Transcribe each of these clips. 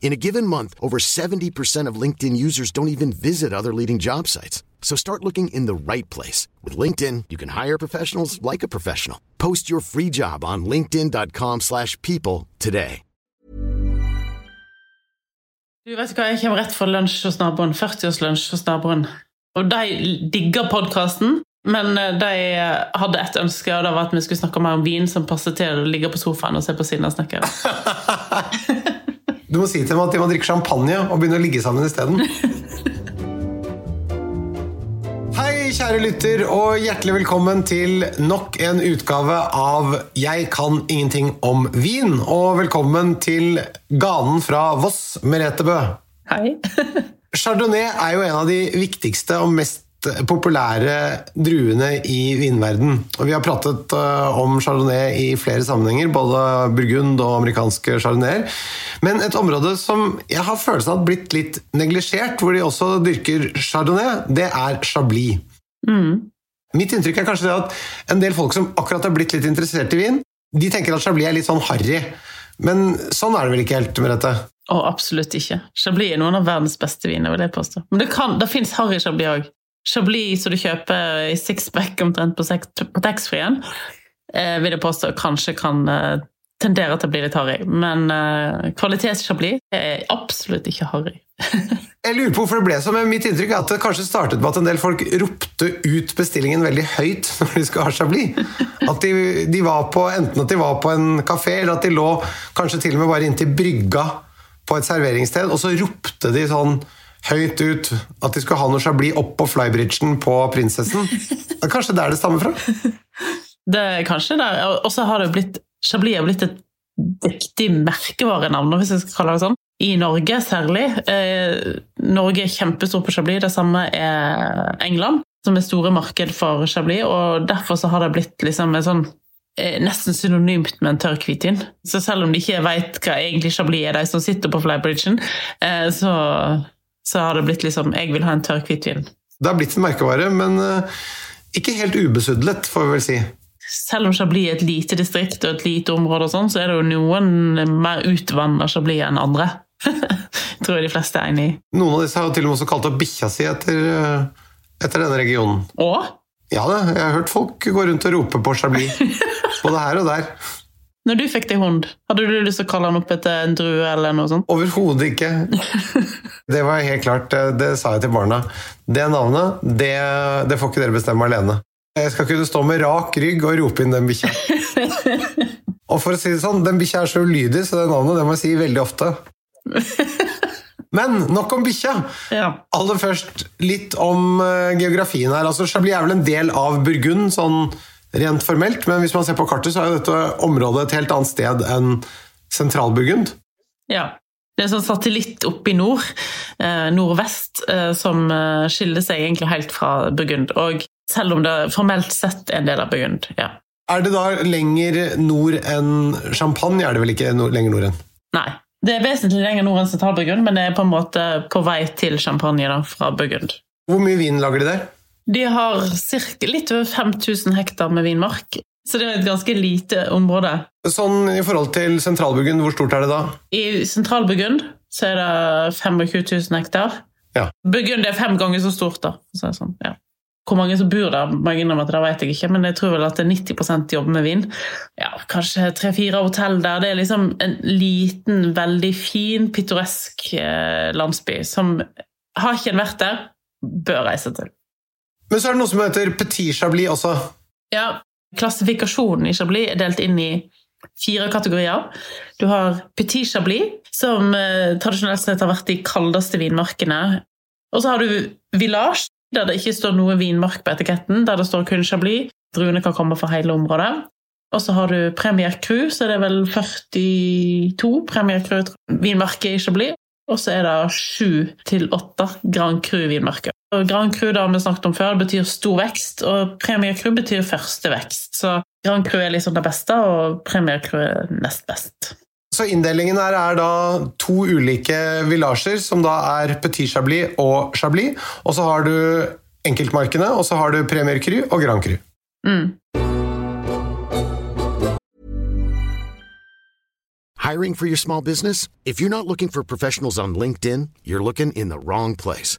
In a given month, over 70% of LinkedIn users don't even visit other leading job sites. So start looking in the right place. With LinkedIn, you can hire professionals like a professional. Post your free job on linkedin.com slash people today. Du vet hva, Jeg kommer rett fra lunsj hos naboen. 40-årslunsj hos naboen. Og de digger podkasten, men eh, de hadde et ønske, og det var at vi skulle snakke mer om vin som passer til å ligge på sofaen og se på siden av snekkeren. Du må si til dem at de må drikke champagne og begynne å ligge sammen isteden. Hei, kjære lytter, og hjertelig velkommen til nok en utgave av Jeg kan ingenting om vin. Og velkommen til ganen fra Voss, Merete Bø. Hei. Chardonnay er jo en av de viktigste og mest populære druene i vinverden. Og vi har pratet uh, om chardonnay i flere sammenhenger, både burgund og amerikanske chardonnayer. Men et område som jeg har følelsen av har blitt litt neglisjert, hvor de også dyrker chardonnay, det er chablis. Mm. Mitt inntrykk er kanskje det at en del folk som akkurat har blitt litt interessert i vin, de tenker at chablis er litt sånn harry. Men sånn er det vel ikke helt, Merete? Å, absolutt ikke. Chablis er noen av verdens beste viner, vil jeg påstå. Men det, kan, det fins harry chablis òg. Chablis som du kjøper i sixpack omtrent på, på taxfree-en, eh, vil jeg påstå kanskje kan eh, tendere til å bli litt harry. Men eh, kvalitetschablis er absolutt ikke harry. jeg lurer på hvorfor det ble så, men mitt inntrykk er at det kanskje startet med at en del folk ropte ut bestillingen veldig høyt når de skulle ha chablis. At de, de var på, Enten at de var på en kafé, eller at de lå kanskje til og med bare inntil brygga på et serveringssted, og så ropte de sånn høyt ut at de skulle ha noe chablis opp på flybridgen på Prinsessen. Det er kanskje der det stammer fra? Det er kanskje der. Og så har det blitt Chablis har blitt et viktig merkevarenavn, hvis jeg skal kalle det sånn. I Norge særlig. Eh, Norge er kjempestor på Chablis, det samme er England, som er store marked for Chablis. og Derfor så har det blitt liksom en sånn eh, nesten synonymt med en tørr hvitvin. Så selv om de ikke vet hva egentlig Chablis er, de som sitter på flybridgen, eh, så så har det blitt liksom Jeg vil ha en tørr hvitvin. Det har blitt en merkevare, men uh, ikke helt ubesudlet, får vi vel si. Selv om Chablis er et lite distrikt og et lite område, og sånn, så er det jo noen mer utvanna Chablis enn andre. tror jeg de fleste er enig i. Noen av disse har jo til og med også kalt opp bikkja si etter, uh, etter denne regionen. Åh? Ja, det. jeg har hørt folk gå rundt og rope på Chablis. Både her og der. Når du fikk deg hund, hadde du lyst til å kalle den opp etter en drue? eller noe sånt? Overhodet ikke. Det var helt klart, det sa jeg til barna. Det navnet, det, det får ikke dere bestemme alene. Jeg skal kunne stå med rak rygg og rope inn den bikkja. Og for å si det sånn, den bikkja er så ulydig, så det navnet det må jeg si veldig ofte. Men nok om bikkja. Ja. Aller først litt om uh, geografien her. Altså, Chablis er vel en del av Burgund, sånn rent formelt, men hvis man ser på kartet, så er dette området et helt annet sted enn Sentral-Burgund. Ja. Det er en sånn satellitt oppe i nord, eh, nordvest, eh, som eh, skiller seg egentlig helt fra Burgund. Og selv om det formelt sett er en del av Burgund, ja. Er det da lenger nord enn Champagne? Er det vel ikke nord, lenger nord enn? Nei. Det er vesentlig lenger nord enn Sentral-Burgund, men det er på en måte på vei til Champagne da, fra Burgund. Hvor mye vin lager de der? De har cirka litt over 5000 hektar med vinmark, så det er et ganske lite område. Sånn I forhold til Sentralburgund, hvor stort er det da? I Sentralburgund så er det 25 000 hektar. Ja. Burgund er fem ganger så stort, da. Så sånn, ja. Hvor mange som bor der, må jeg innrømme at det vet jeg ikke, men jeg tror vel at det er 90% jobber med vin. Ja, Kanskje tre-fire hotell der. Det er liksom en liten, veldig fin, pittoresk eh, landsby som har ikke en vært der, bør reise til. Men så er det noe som heter petit chablis også. Ja, Klassifikasjonen i chablis er delt inn i fire kategorier. Du har petit chablis, som eh, tradisjonelt sett har vært de kaldeste vinmarkene. Og så har du village, der det ikke står noe vinmark på etiketten, der det står kun chablis. Druene kan komme fra hele området. Og så har du Premier Cru, så det er vel 42 Premier Cru vinmarker i Chablis. Og så er det sju til åtte Grand Cru-vinmarker. Og Grand Cru da vi snakket om før, det betyr stor vekst, og Premier Cru betyr første vekst. Så Grand Cru er liksom det beste, og Premier Cru er nest best. Så inndelingen her er da to ulike villasjer, som da er Petit Chablis og Chablis. Og så har du enkeltmarkene, og så har du Premier Cru og Grand Cru. Mm. Hiring for your small business? If you're not looking for professionals on LinkedIn, you're looking in the wrong place.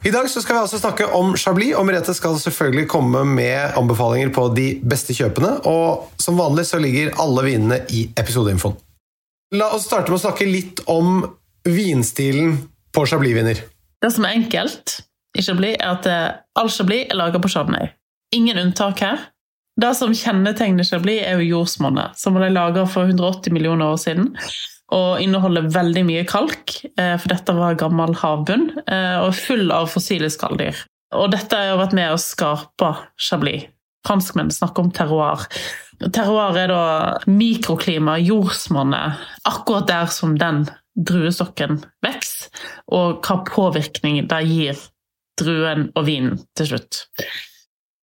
I dag skal vi altså snakke om Chablis, og Merete skal selvfølgelig komme med anbefalinger på de beste kjøpene. Og som vanlig så ligger alle vinene i episodeinfoen. La oss starte med å snakke litt om vinstilen på Chablis-viner. Det som er enkelt i Chablis, er at eh, all Chablis er laget på Chardonnay. Ingen unntak her. Det som kjennetegner Chablis, er jo jordsmonnet, som ble laget for 180 millioner år siden. Og inneholder veldig mye kalk, eh, for dette var gammel havbunn, eh, og full av fossile skalldyr. Og dette har jo vært med å skape Chablis. Franskmenn snakker om terroir. Terroir er da mikroklima, jordsmonnet, akkurat der som den druestokken vokser, og hva påvirkning det gir druen og vinen til slutt.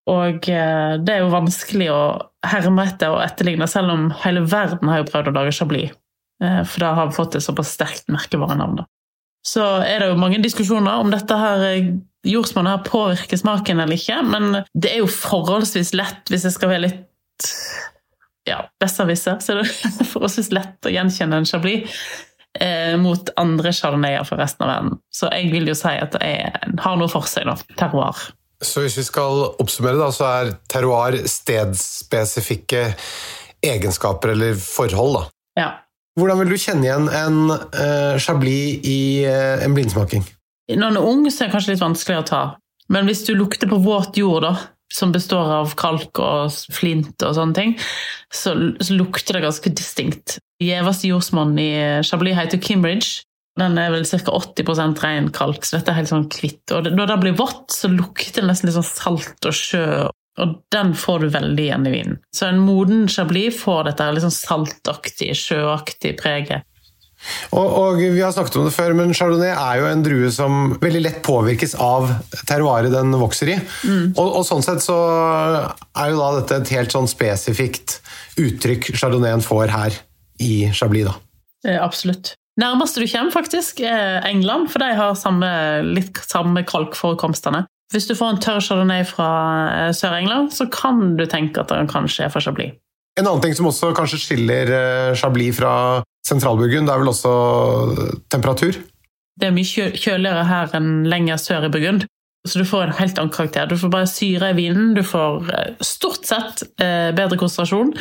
Og eh, det er jo vanskelig å herme etter og etterligne, selv om hele verden har jo prøvd å lage Chablis. Eh, For det har fått et såpass sterkt merkevarenavn. Så er det jo mange diskusjoner om dette her eh, jordsmonnet her påvirker smaken eller ikke, men det er jo forholdsvis lett, hvis jeg skal være litt ja, besserwisser, så er det forholdsvis lett å gjenkjenne en Chablis eh, mot andre chardonnayer fra resten av verden. Så jeg vil jo si at det har noe for seg, da. Terroir. Så hvis vi skal oppsummere, da, så er terroir stedspesifikke egenskaper eller forhold, da. Ja. Hvordan vil du kjenne igjen en uh, Chablis i uh, en blindsmaking? Når den er ung, så er det kanskje litt vanskelig å ta. Men hvis du lukter på våt jord, da, som består av kalk og flint og sånne ting, så, så lukter det ganske distinkt. Gjeveste jordsmonn i Chablis heter Kimbridge. Den er vel ca. 80% ren kalk, så dette er helt sånn kvitt. Og når det blir vått, så lukter det nesten litt sånn salt og sjø. Og den får du veldig igjen i vinen. Så en moden Chablis får dette liksom sånn saltaktige, sjøaktige preget. Og, og Vi har snakket om det før, men Chardonnay er jo en drue som veldig lett påvirkes av terroiret den vokser i. Og, og sånn sett så er jo da dette et helt sånn spesifikt uttrykk Chardonnayen får her i Chablis. da. Eh, absolutt. Nærmeste du kommer, faktisk, er England, for de har samme, litt samme kalkforekomstene. Hvis du får en tørr chardonnay fra eh, Sør-England, så kan du tenke at den kanskje er fra Chablis. En annen ting som også kanskje skiller eh, Chablis fra sentralburgund, det er vel også temperatur? Det er mye kjøligere her enn lenger sør i Burgund, så du får en helt annen karakter. Du får bare syre i vinen, du får eh, stort sett eh, bedre konsentrasjon,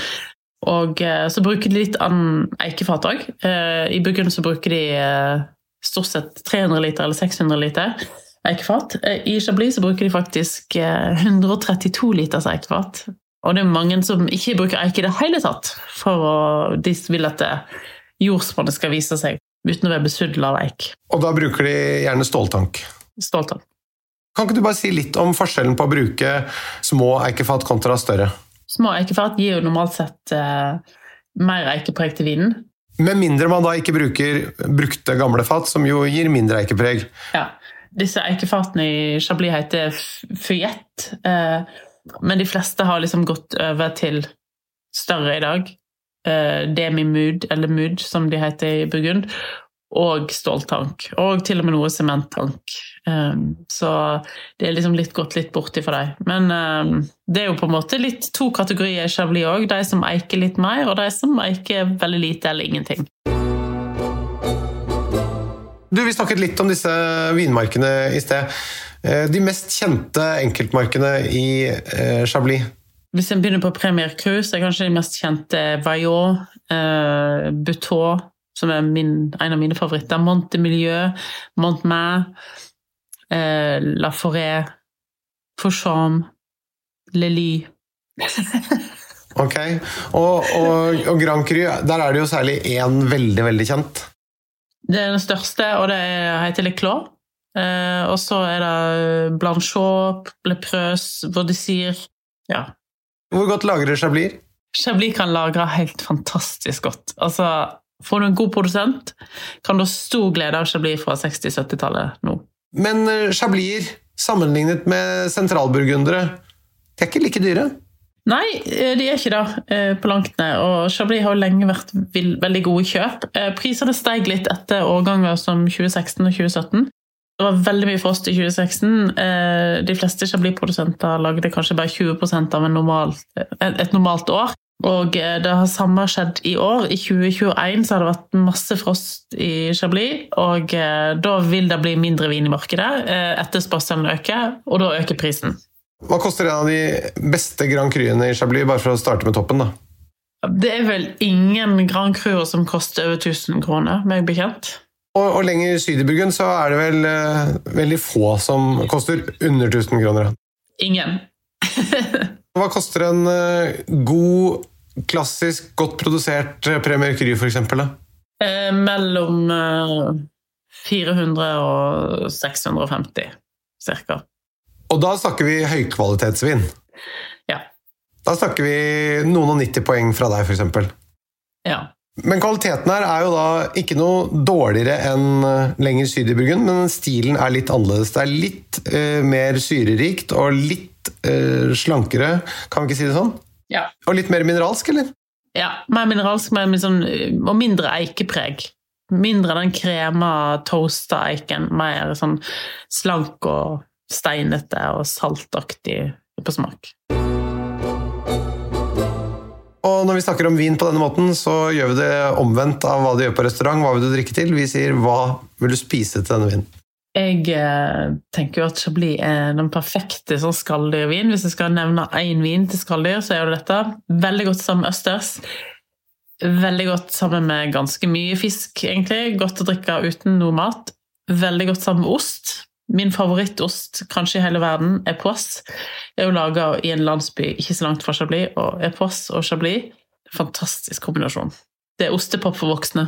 og eh, så bruker de litt annen eikefat òg. I Burgund så bruker de eh, stort sett 300 liter eller 600 liter eikefat. Eh, I Chablis så bruker de faktisk eh, 132 liters eikefat. Og det er mange som ikke bruker eik i det hele tatt, for å, de vil at eh, jordsmonnet skal vise seg uten å være besudla av eik. Og da bruker de gjerne ståltank. Ståltank. Kan ikke du bare si litt om forskjellen på å bruke små eikefat kontra større? Små eikefat gir jo normalt sett eh, mer eikepreg til vinen. Med mindre man da ikke bruker brukte gamle fat, som jo gir mindre eikepreg. Ja. Disse eikefatene i Chablis heter feuillette, eh, men de fleste har liksom gått over til større i dag. Eh, Demi-mood, eller mood, som de heter i Burgund. Og ståltank. Og til og med noe sementtank. Um, så det er liksom litt gått litt borti for dem. Men det er jo på en måte litt to kategorier i Chablis òg. De som eiker litt mer, og de som eiker veldig lite eller ingenting. Du, Vi snakket litt om disse vinmarkene i sted. Eh, de mest kjente enkeltmarkene i eh, Chablis? Hvis en begynner på Premier Cruise, er kanskje de mest kjente Vaillot, uh, Buteau, som er min, en av mine favoritter, Montemiljø, Montmain, uh, La Forêt, Faucham, Lely. ok. Og, og, og, Grand Cru, der er det jo særlig én veldig, veldig kjent. Det er den største, og det heter Le Clos. Eh, og så er det Blanchot, Le Vaudisir Ja. Hvor godt lagrer Chablis? Chablis kan lagre helt fantastisk godt. Altså, Får du en god produsent, kan du ha stor glede av Chablis fra 60-70-tallet nå. Men eh, Chablis sammenlignet med sentralburgundere, de er ikke like dyre? Nei, eh, de er ikke det eh, på langt ned. Og Chablis har jo lenge vært veldig gode kjøp. Prisene steg litt etter årganger som 2016 og 2017. Det var veldig mye frost i 2016. De fleste Chablis-produsenter lagde kanskje bare 20 av normal, et normalt år. Og det har samme skjedd i år. I 2021 så har det vært masse frost i Chablis, og da vil det bli mindre vin i markedet. Etterspørselen øker, og da øker prisen. Hva koster en av de beste Grand Cruene i Chablis, bare for å starte med toppen? da? Det er vel ingen Grand Cruer som koster over 1000 kroner, meg bekjent. Og, og lenger syd i Burgund så er det vel uh, veldig få som koster under 1000 kroner? Ingen. Hva koster en uh, god, klassisk, godt produsert uh, Premier Cru, f.eks.? Eh, mellom 400 og 650, ca. Og da snakker vi høykvalitetsvin? Ja. Da snakker vi noen og 90 poeng fra deg, f.eks.? Ja. Men kvaliteten her er jo da ikke noe dårligere enn eh, lenger syd i Burgund, men stilen er litt annerledes. Det er litt uh, mer syrerikt og litt uh, slankere, kan vi ikke si det sånn? Ja. Og litt mer mineralsk, eller? Ja, mer mineralsk, mer sånn, og mindre eikepreg. Mindre den krema, toasta eiken. Mer sånn slank og steinete og saltaktig på smak. Og når vi snakker om vin på denne måten, så gjør vi det omvendt av hva de gjør på restaurant. Hva vil du drikke til? Vi sier hva vil du spise til denne vinen? Jeg eh, tenker jo at Chablis er den perfekte sånn skalldyrvin. Hvis jeg skal nevne én vin til skalldyr, så er det dette. Veldig godt sammen med østers. Veldig godt sammen med ganske mye fisk, egentlig. Godt å drikke uten noe mat. Veldig godt sammen med ost. Min favorittost kanskje i hele verden, Epoisse, er jo laga i en landsby ikke så langt fra Chablis, og Epoisse og Chablis Fantastisk kombinasjon. Det er ostepop for voksne.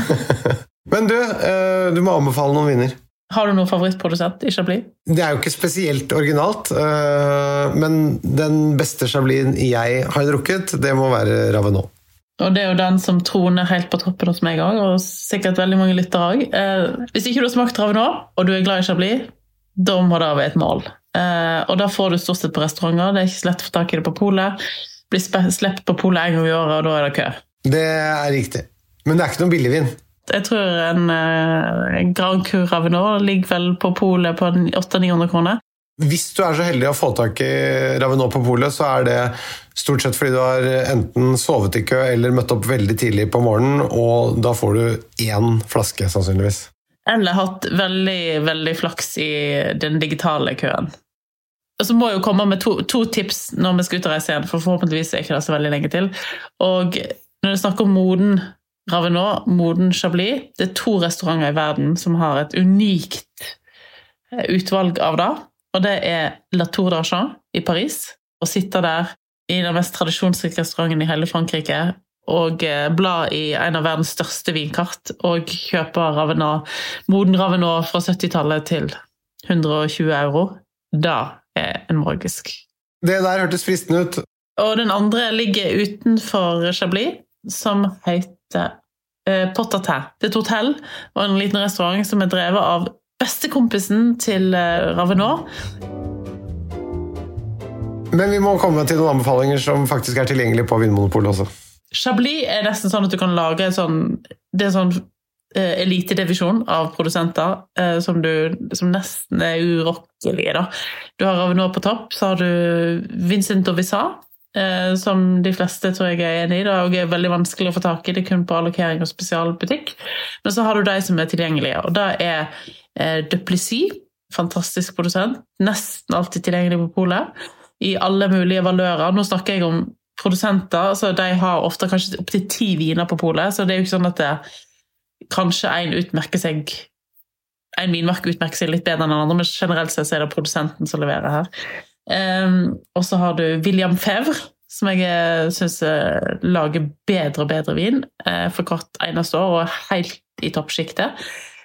Men du, eh, du må anbefale noen viner. Har du noen favorittprodusent i Chablis? Det er jo ikke spesielt originalt, eh, men den beste Chablisen jeg har drukket, det må være Ravenot. Og det er jo den som troner helt på toppen hos meg òg, og sikkert veldig mange lyttere òg. Eh, hvis ikke du har smakt Ravenot, og du er glad i Chablis, da må det være et mål. Eh, og da får du stort sett på restauranter. Det er ikke så lett å få tak i det på polet. Blir sluppet på polet en gang i året, og da er det kø. Det er riktig. Men det er ikke noen billigvin? Jeg tror en, eh, en Grand Cru Ravenot ligger vel på polet på 800-900 kroner. Hvis du er så heldig å få tak i Ravenot på polet, så er det stort sett fordi du har enten sovet i kø eller møtt opp veldig tidlig på morgenen, og da får du én flaske, sannsynligvis. Eller hatt veldig, veldig flaks i den digitale køen. Og så må jeg jo komme med to, to, tips når vi skal ut og reise igjen, for forhåpentligvis er ikke det så veldig lenge til. Og når det snakker om moden Ravenot, moden Chablis, det er to restauranter i verden som har et unikt utvalg av det. Og det er La Tour d'Argent i Paris. Å sitte der i den mest tradisjonsrike restauranten i hele Frankrike og blar bla i en av verdens største vinkart og kjøpe Ravenat, moden Ravenat fra 70-tallet til 120 euro. Da er en magisk. Det der hørtes fristende ut. Og den andre ligger utenfor Chablis, som heter eh, Pot. Det er et hotell og en liten restaurant som er drevet av bestekompisen til Ravenor. Men vi må komme til noen anbefalinger som faktisk er tilgjengelige på Vinmonopolet også. Chablis er nesten sånn at du kan lage en sånn Det er sånn eh, elitedivisjon av produsenter eh, som, du, som nesten er urokkelige, da. Du har Ravenor på topp, så har du Vincent Dovisa, eh, som de fleste tror jeg er enig i. Det er veldig vanskelig å få tak i, det er kun på allokering og spesialbutikk. Men så har du de som er tilgjengelige, og da er eh, Duplessis, fantastisk produsent, nesten alltid tilgjengelig på polet, i alle mulige valører. Nå snakker jeg om produsenter, så de har ofte kanskje opptil ti viner på polet, så det er jo ikke sånn at det, kanskje en utmerker seg en vinmark utmerker seg litt bedre enn den andre, men generelt sett er det produsenten som leverer her. Um, og så har du William Fevre, som jeg syns lager bedre og bedre vin uh, for hvert eneste år, og helt i toppsjiktet.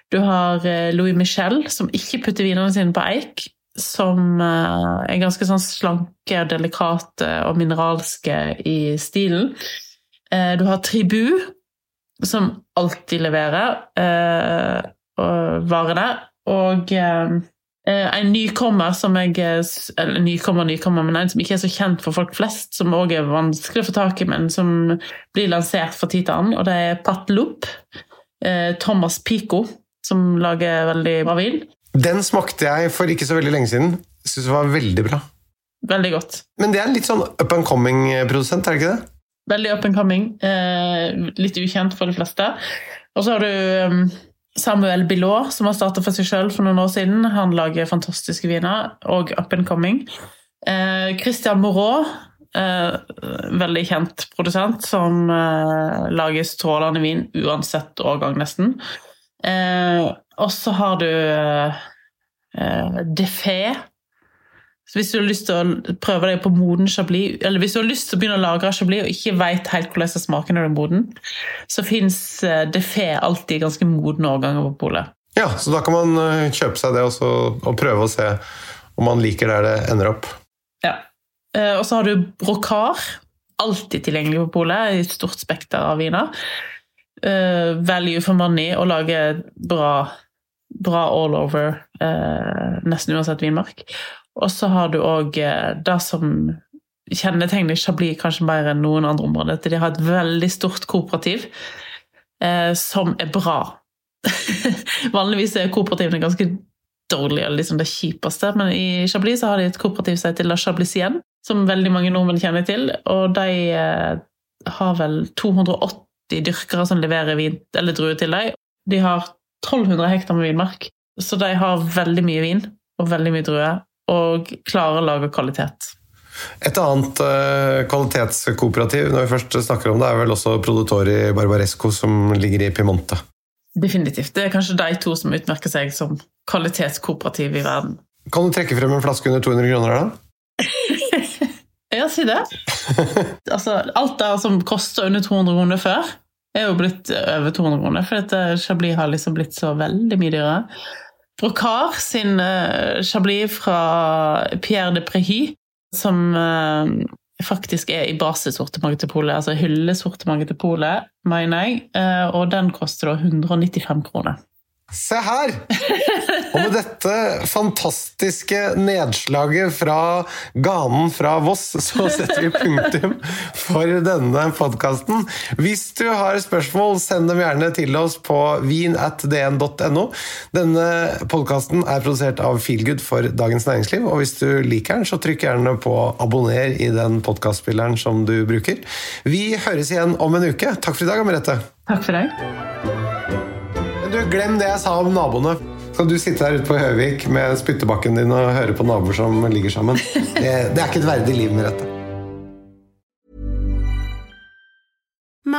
Du har Louis Michel, som ikke putter vinene sine på eik, som er ganske sånn slanke, delikate og mineralske i stilen. du har Tribu, som alltid leverer varene. Og en nykommer som jeg Eller nykommer, nykommer, men en som ikke er så kjent for folk flest, som òg er vanskelig å få tak i, men som blir lansert fra tid til annen, og det er Pat Loop. Thomas Pico, som lager veldig bra vin. Den smakte jeg for ikke så veldig lenge siden. Syns det var veldig bra. Veldig godt. Men det er en litt sånn up and coming-produsent, er det ikke det? Veldig up and coming. Eh, litt ukjent for de fleste. Og så har du um, Samuel Bilot, som har starta for seg sjøl for noen år siden. Han lager fantastiske viner, og up and coming. Eh, Christian Moreau, eh, veldig kjent produsent, som eh, lager strålende vin uansett årgang, nesten. Eh, og så har du eh, Defé. Så hvis du har lyst til å prøve deg på moden chablis, eller hvis du har lyst til å begynne å lagre chablis og ikke vet helt hvordan det smaker når det er moden, så fins fe alltid ganske modne årganger på polet. Ja, så da kan man kjøpe seg det også, og prøve å se om man liker der det ender opp. Ja. Og så har du brokar. Alltid tilgjengelig på polet i et stort spekter av viner. Value for money og lage bra, bra all over, uh, nesten uansett vinmark. Og så har du òg uh, det som kjennetegner Chablis kanskje mer enn noen andre områder. At de har et veldig stort kooperativ som er bra. Vanligvis er kooperativene ganske dårlige, liksom det kjipeste, men i Chablis så har de et kooperativ som heter La Chablisienne, som veldig mange nordmenn kjenner til, og de har vel 280 dyrkere som leverer vin, eller druer til dem. De har 1200 hektar med vinmark, så de har veldig mye vin og veldig mye druer, og klarer å lage kvalitet. Et annet uh, kvalitetskooperativ når vi først snakker om det, er vel også Produtori Barbaresco, som ligger i Piemonte. Definitivt. Det er kanskje de to som utmerker seg som kvalitetskooperativ i verden. Kan du trekke frem en flaske under 200 kroner? da? Ja, si det. altså, alt der som koster under 200 kroner før, er jo blitt over 200 kroner. For dette Chablis har liksom blitt så veldig mye dyrere. Brocard sin uh, Chablis fra Pierre de Prehy, som uh, faktisk er i basesortimentet til polet, altså hyllesortimentet til polet, mener jeg, uh, og den koster da 195 kroner. Se her! Og med dette fantastiske nedslaget fra ganen fra Voss, så setter vi punktum for denne podkasten. Hvis du har spørsmål, send dem gjerne til oss på vin.dn.no. Denne podkasten er produsert av Feelgood for Dagens Næringsliv, og hvis du liker den, så trykk gjerne på abonner i den podkastspilleren som du bruker. Vi høres igjen om en uke. Takk for i dag, Merete. Takk for deg. Du, Glem det jeg sa om naboene. Skal du sitte der ute på Høvik med spyttebakken din og høre på naboer som ligger sammen? Det, det er ikke et verdig liv med dette.